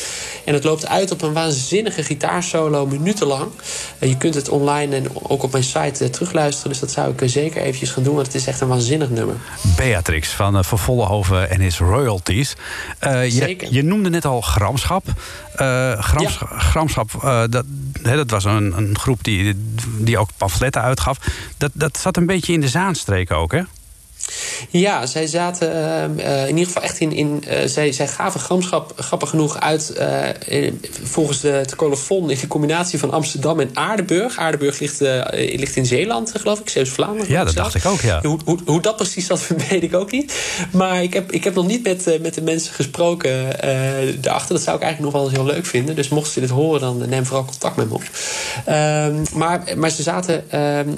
En het loopt uit op een waanzinnige gitaarsolo, minutenlang. je kunt het online en ook op mijn site uh, terugluisteren. Dus dat zou ik uh, zeker eventjes gaan doen, want het is echt een waanzinnig nummer. Beatrix van uh, Vollenhoven en his royalties. zeker. Je, je, noemde net al Gramschap. Grams, ja. Gramschap, dat, dat was een, een groep die, die ook pamfletten uitgaf. Dat, dat zat een beetje in de Zaanstreken ook, hè? Ja, zij zaten uh, in ieder geval echt in. in uh, zij, zij gaven gramschap grappig genoeg uit. Volgens de, het colofon in de combinatie van Amsterdam en Aardenburg. Aardenburg ligt, ligt in Zeeland, geloof ik, Zeeuws-Vlaanderen. Ja, dat dacht ik ook, ja. Hoe, hoe, hoe, dat precies zat, weet ik ook niet. Maar ik heb, ik heb nog niet met, met de mensen gesproken daarachter. Dat zou ik eigenlijk nog wel eens heel leuk vinden. Dus mochten ze dit horen, dan neem vooral contact met me op. Ehm, maar, maar ze zaten. Ehm,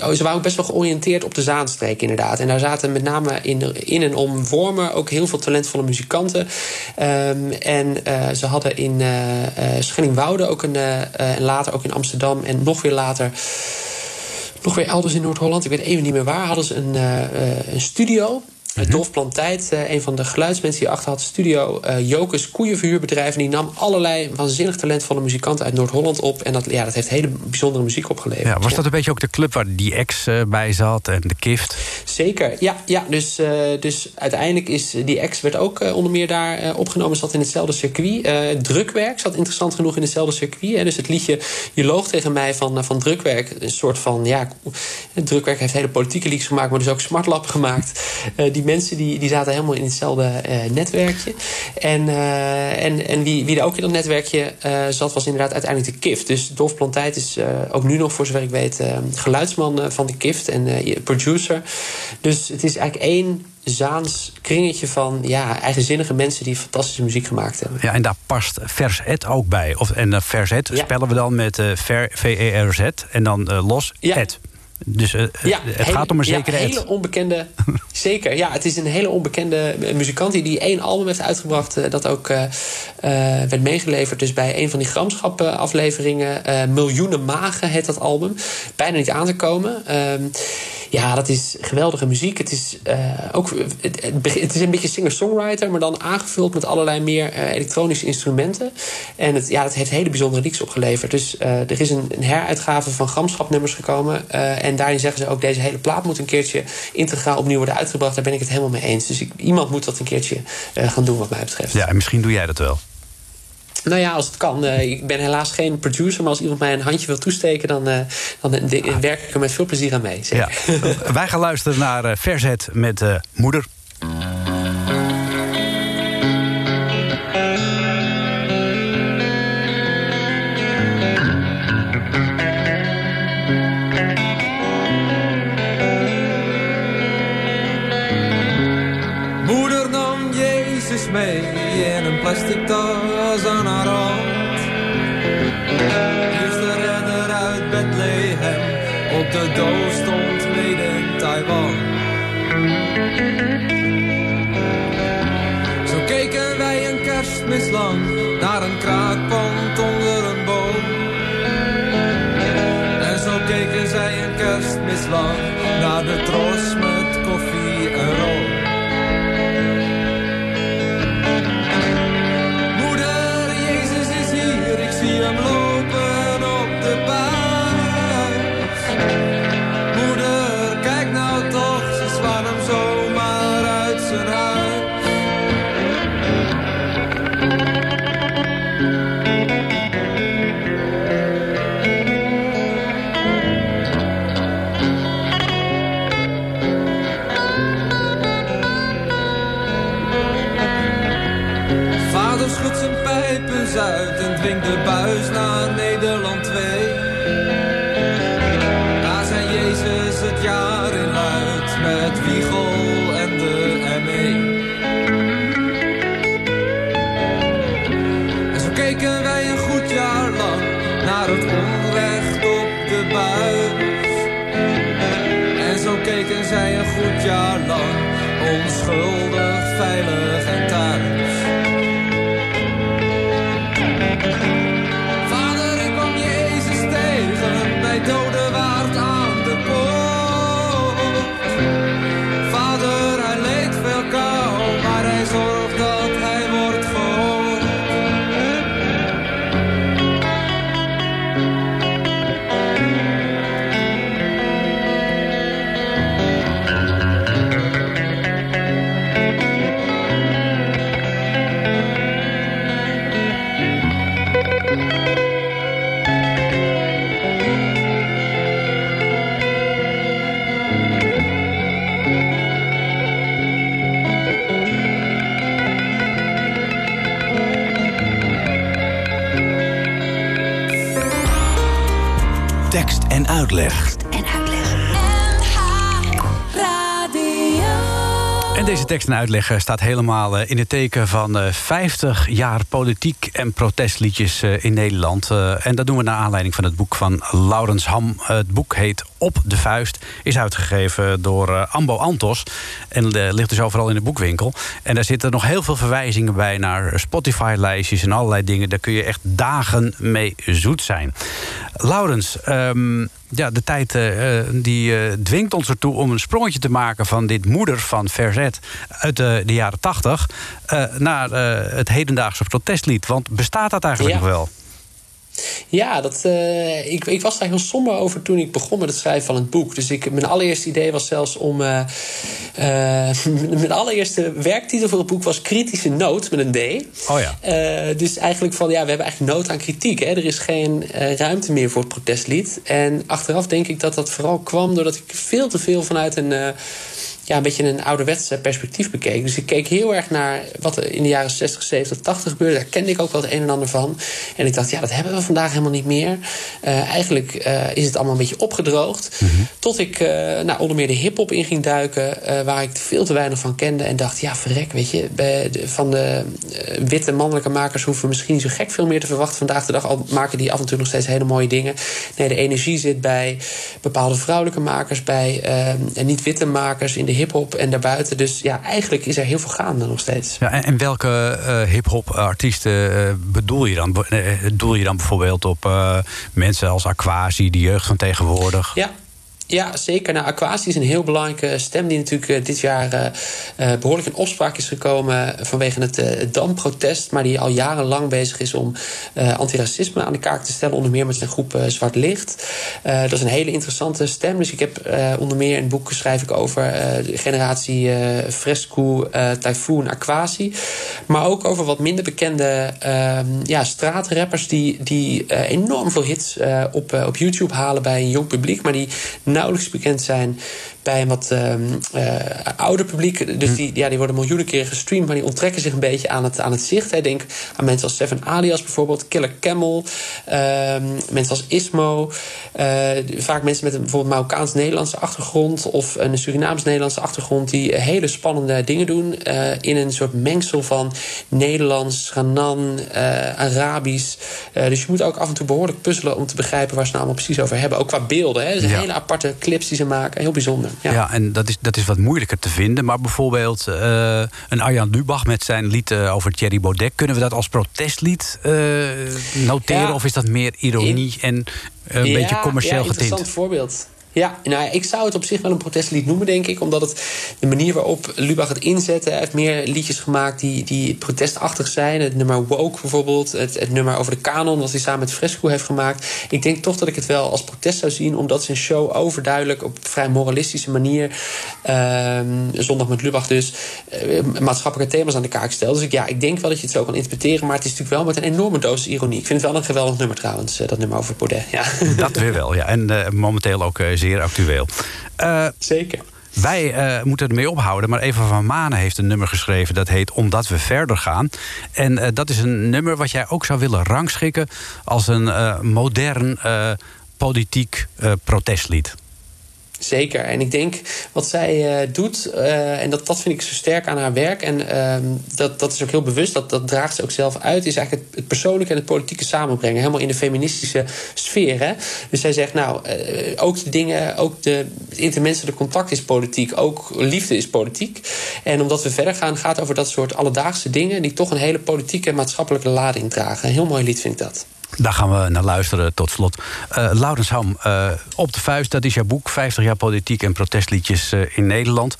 oh, ze waren ook best wel georiënteerd op de Zaanstreek, inderdaad. En daar zaten met name in, in en om Wormer ook heel veel talentvolle muzikanten. Um, en uh, ze hadden in uh, uh, Schellingwoude ook een, en later ook in Amsterdam en nog weer later nog weer elders in Noord-Holland, ik weet even niet meer waar, hadden ze een, een studio. Mm Dolf Plantijd, uh, een van de geluidsmensen die achter had studio, uh, Jokus Koeienverhuurbedrijf. En die nam allerlei waanzinnig talentvolle muzikanten uit Noord-Holland op. En dat, ja, dat heeft hele bijzondere muziek opgeleverd. Ja, was dat een beetje ook de club waar die ex uh, bij zat en de Kift? Zeker, ja. ja dus, dus uiteindelijk is die ex werd ook onder meer daar opgenomen. Zat in hetzelfde circuit. drukwerk zat interessant genoeg in hetzelfde circuit. Hè. Dus het liedje Je loog tegen mij van, van drukwerk. Een soort van, ja, drukwerk heeft hele politieke liedjes gemaakt, maar dus ook smartlap gemaakt. die die mensen die, die zaten helemaal in hetzelfde uh, netwerkje. En, uh, en, en wie, wie er ook in dat netwerkje uh, zat, was inderdaad uiteindelijk de KIFT. Dus Dolf Plantijt is ook nu nog, voor zover ik weet, geluidsman van de KIFT en producer. Dus het is eigenlijk één Zaans kringetje van ja, eigenzinnige mensen die fantastische muziek gemaakt hebben. Ja, en daar past Verzet ook bij. Of, en Verzet ja. spellen we dan met V-E-R-Z en dan los ja. et. Dus uh, ja, het hele, gaat om een zekere ja, hele onbekende. zeker, ja. Het is een hele onbekende muzikant die, die één album heeft uitgebracht. Uh, dat ook uh, werd meegeleverd. Dus bij een van die gramschap-afleveringen. Miljoenen Magen heet dat album. Bijna niet aan te komen. Ehm, ja, dat is geweldige muziek. Het is, ook, het, het, is een beetje singer-songwriter, maar dan aangevuld met allerlei meer elektronische instrumenten. En het, ja, dat heeft hele bijzondere liedjes opgeleverd. Dus er is een, een heruitgave van gramschapnummers gekomen. en en daarin zeggen ze ook: deze hele plaat moet een keertje integraal opnieuw worden uitgebracht. Daar ben ik het helemaal mee eens. Dus ik, iemand moet dat een keertje uh, gaan doen, wat mij betreft. Ja, en misschien doe jij dat wel. Nou ja, als het kan. Uh, ik ben helaas geen producer, maar als iemand mij een handje wil toesteken, dan, uh, dan ah. werk ik er met veel plezier aan mee. Ja. Wij gaan luisteren naar Verzet met Moeder. Plastic tas aan haar hand. De renner uit Bethlehem, op de doos stond mede in Taiwan. Zo keken wij een kerstmis lang naar een kraakpand onder een boom. En zo keken zij een kerstmis lang naar de tros uit en dwingt de buis naar Nederland 2. Daar zijn Jezus het jaar in luid met Wiegel en de ME. En zo keken wij een goed jaar lang naar het onrecht op de buis. En zo keken zij een goed jaar lang onschuldig, veilig en uitleg. En uitleg. En deze tekst en uitleg eh, staat helemaal eh, in het teken van eh, 50 jaar politiek en protestliedjes eh, in Nederland. Eh, En dat doen we naar aanleiding van het boek van Laurens Ham. Het boek heet Op de Vuist, is uitgegeven door eh, Ambo Antos. En eh, ligt dus overal in de boekwinkel. En daar zitten nog heel veel verwijzingen bij naar Spotify-lijstjes en allerlei dingen. Daar kun je echt dagen mee zoet zijn. Laurens, ehm, ja, de tijd eh, die dwingt ons ertoe om een sprongetje te maken van dit moeder van verzet uit de, de jaren tachtig naar het hedendaagse protestlied. Want bestaat dat eigenlijk Ja. nog wel? Ja, dat, eh, ik, ik was daar heel somber over toen ik begon met het schrijven van het boek. Dus ik, mijn allereerste idee was zelfs om. eh, eh, mijn allereerste werktitel voor het boek was Kritische Noot met een D. Oh ja. Dus eigenlijk van ja, we hebben eigenlijk nood aan kritiek. Hè? Er is geen ruimte meer voor het protestlied. En achteraf denk ik dat dat vooral kwam doordat ik veel te veel vanuit een. Ja, een beetje een ouderwetse perspectief bekeek. Dus ik keek heel erg naar wat er in de jaren 60, 70, 80 gebeurde. Daar kende ik ook wel het een en ander van. En ik dacht, ja, dat hebben we vandaag helemaal niet meer. Eh, eigenlijk eh, is het allemaal een beetje opgedroogd. Tot ik eh, nou, onder meer de hip-hop in ging duiken, waar ik veel te weinig van kende. En dacht, ja, verrek, weet je, bij de- van de witte mannelijke makers hoeven we misschien niet zo gek veel meer te verwachten vandaag de dag. Al maken die af en toe nog steeds hele mooie dingen. Nee, de energie zit bij bepaalde vrouwelijke makers, bij eh, en niet-witte makers in de hip-hop en daarbuiten. Dus ja, eigenlijk is er heel veel gaande nog steeds. Ja, en, en welke eh, hip-hop artiesten eh, bedoel je dan? Eh, Doel je dan bijvoorbeeld op mensen als Aquasi, de jeugd van tegenwoordig? Ja. Ja, zeker. Nou, Aquasi is een heel belangrijke stem die natuurlijk eh, dit jaar eh, eh, behoorlijk in opspraak is gekomen vanwege het eh, DAM-protest, maar die al jarenlang bezig is om eh, antiracisme aan de kaak te stellen, onder meer met zijn groep Zwart Licht. Dat is een hele interessante stem. Dus ik heb onder meer het boek schrijf ik over de generatie Fresco, Typhoon, Aquasi. Maar ook over wat minder bekende ehm, ja, straatrappers die, die enorm veel hits op, op YouTube halen bij een jong publiek, maar die nauwelijks bekend zijn bij een wat eh, ouder publiek. Dus die, ja, die worden miljoenen keren gestreamd, maar die onttrekken zich een beetje aan het, aan het zicht. Hè. Denk aan mensen als Seven Alias bijvoorbeeld, Killer Camel, ehm, mensen als Ismo. eh, vaak mensen met een bijvoorbeeld Marokkaans-Nederlandse achtergrond of een Surinaams-Nederlandse achtergrond die hele spannende dingen doen eh, in een soort mengsel van Nederlands, Ghanan, eh, Arabisch. Dus je moet ook af en toe behoorlijk puzzelen om te begrijpen waar ze nou allemaal precies over hebben. Ook qua beelden. Hè. Dus Ja. hele aparte clips die ze maken. Heel bijzonder. Ja. Ja, en dat is, dat is wat moeilijker te vinden. Maar bijvoorbeeld eh, een Arjan Lubach met zijn lied eh, over Thierry Baudet... kunnen we dat als protestlied eh, noteren? Ja. Of is dat meer ironie en een beetje commercieel ja, interessant getint? voorbeeld. Ja, nou, ik zou het op zich wel een protestlied noemen, denk ik. Omdat het de manier waarop Lubach het inzette... hij heeft meer liedjes gemaakt die, die protestachtig zijn. Het nummer Woke bijvoorbeeld. Het, het nummer over de kanon, wat hij samen met Fresco heeft gemaakt. Ik denk toch dat ik het wel als protest zou zien... omdat zijn show overduidelijk op vrij moralistische manier... ehm, zondag met Lubach dus... eh, maatschappelijke thema's aan de kaak stelt. Dus ik, ja, ik denk wel dat je het zo kan interpreteren... maar het is natuurlijk wel met een enorme dosis ironie. Ik vind het wel een geweldig nummer trouwens, eh, dat nummer over Baudet. Ja. Dat weer wel, ja. En eh, momenteel ook zeer actueel. Eh, Zeker. Wij eh, moeten ermee ophouden, maar Eva van Manen heeft een nummer geschreven... dat heet Omdat we verder gaan. En eh, dat is een nummer wat jij ook zou willen rangschikken... als een modern politiek protestlied. Zeker. En ik denk wat zij eh, doet, eh, en dat, dat vind ik zo sterk aan haar werk, en ehm, dat, dat is ook heel bewust, dat, dat draagt ze ook zelf uit, is eigenlijk het, persoonlijke en het politieke samenbrengen. Helemaal in de feministische sfeer. Hè? Dus zij zegt, nou, eh, ook de dingen, ook de, intermenselijke contact is politiek, ook liefde is politiek. En omdat we verder gaan, gaat over dat soort alledaagse dingen die toch een hele politieke en maatschappelijke lading dragen. Een heel mooi lied vind ik dat. Daar gaan we naar luisteren tot slot. Eh Laurens Ham, eh, Op de Vuist, dat is jouw boek. 50 jaar politiek en protestliedjes eh, in Nederland.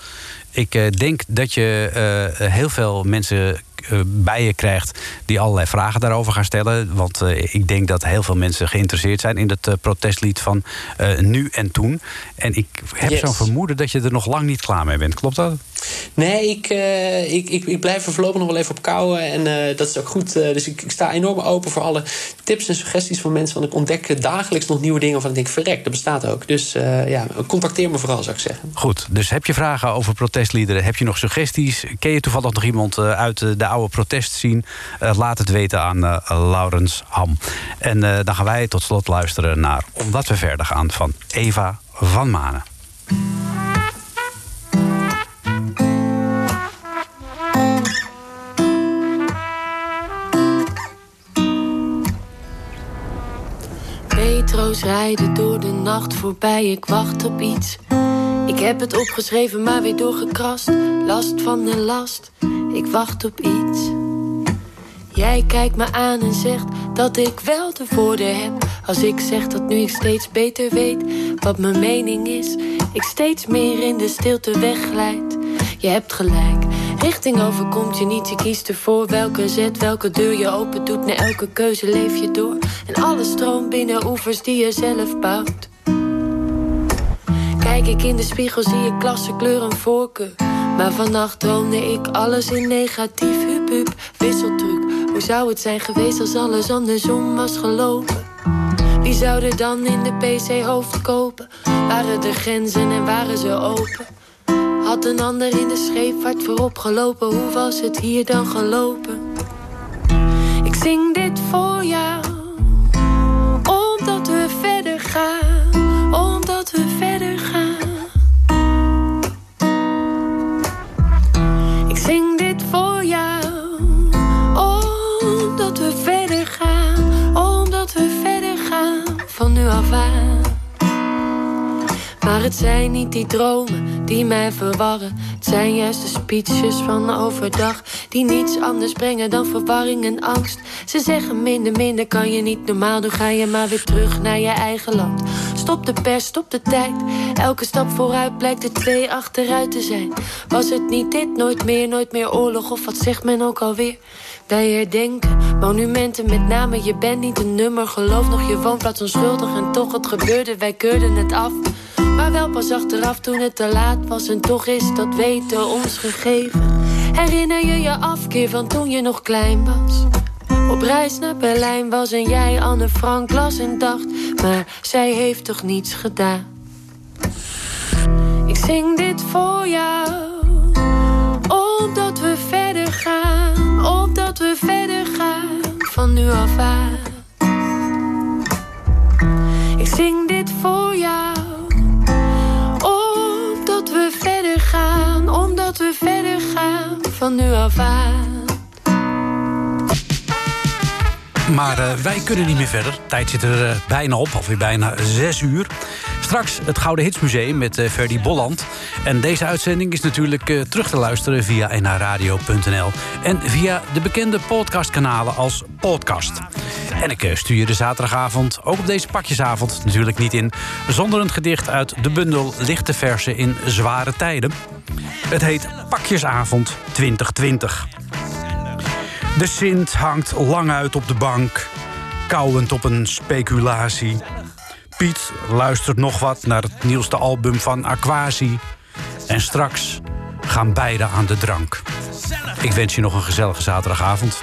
Ik denk dat je heel veel mensen bij je krijgt... die allerlei vragen daarover gaan stellen. Want eh, ik denk dat heel veel mensen geïnteresseerd zijn... in het eh, protestlied van eh, nu en toen. En ik heb Yes. zo'n vermoeden dat je er nog lang niet klaar mee bent. Klopt dat? Nee, ik, eh, ik, ik, ik blijf er voorlopig nog wel even op kouwen. En eh, dat is ook goed. Eh, dus ik, ik sta enorm open voor alle tips en suggesties van mensen. Want ik ontdek dagelijks nog nieuwe dingen waarvan ik denk, verrek, dat bestaat ook. Dus eh, ja, contacteer me vooral, zou ik zeggen. Goed, dus heb je vragen over protestliederen? Heb je nog suggesties? Ken je toevallig nog iemand eh, uit eh, de oude protestscene? Eh, laat het weten aan eh, Laurens Ham. En eh, dan gaan wij tot slot luisteren naar Omdat we verder gaan van Eva van Manen. Metro's rijden door de nacht voorbij, ik wacht op iets. Ik heb het opgeschreven, maar weer doorgekrast. Last van de last, ik wacht op iets. Jij kijkt me aan en zegt dat ik wel de woorden heb. Als ik zeg dat nu ik steeds beter weet wat mijn mening is, ik steeds meer in de stilte wegglijd. Je hebt gelijk, richting overkomt je niet. Je kiest ervoor welke zet, welke deur je open doet. Na elke keuze leef je door. En alles stroomt binnen oevers die je zelf bouwt. Kijk ik in de spiegel, zie ik klasse, kleur en voorkeur. Maar vannacht droomde ik alles in negatief. Hup, hup. Hoe zou het zijn geweest als alles andersom was gelopen? Wie zou er dan in de PC hoofd kopen? Waren de grenzen en waren ze open? Had een ander in de scheepvaart voorop gelopen? Hoe was het hier dan gelopen? Ik zing dit voor jou, Maar het zijn niet die dromen die mij verwarren. Het zijn juist de speeches van overdag die niets anders brengen dan verwarring en angst. Ze zeggen minder, minder kan je niet normaal doen. Ga je maar weer terug naar je eigen land. Stop de pers, stop de tijd. Elke stap vooruit blijkt er twee achteruit te zijn. Was het niet dit, nooit meer, nooit meer oorlog of wat zegt men ook alweer? Wij herdenken monumenten, met name je bent niet een nummer. Geloof nog je woonplaats onschuldig en toch het gebeurde, wij keurden het af. Maar wel pas achteraf toen het te laat was en toch is dat weten ons gegeven. Herinner je je afkeer van toen je nog klein was? Op reis naar Berlijn was en jij Anne Frank las en dacht, maar zij heeft toch niets gedaan. Ik zing dit voor jou, omdat we verder gaan, omdat we verder gaan van nu af aan. Ik zing dit voor jou, van nu af aan. Maar eh, wij kunnen niet meer verder. Tijd zit er eh, bijna op, alweer bijna zes uur. Straks het Gouden Hitsmuseum met eh Ferdy Bolland. En deze uitzending is natuurlijk terug te luisteren via nhradio.nl. En via de bekende podcastkanalen als podcast. En ik eh, stuur je de zaterdagavond, ook op deze pakjesavond, natuurlijk niet in... zonder een gedicht uit de bundel Lichte Versen in Zware Tijden. Het heet Pakjesavond 2020. De Sint hangt lang uit op de bank, kauwend op een speculatie. Piet luistert nog wat naar het nieuwste album van Aquasi. En straks gaan beide aan de drank. Ik wens je nog een gezellige zaterdagavond.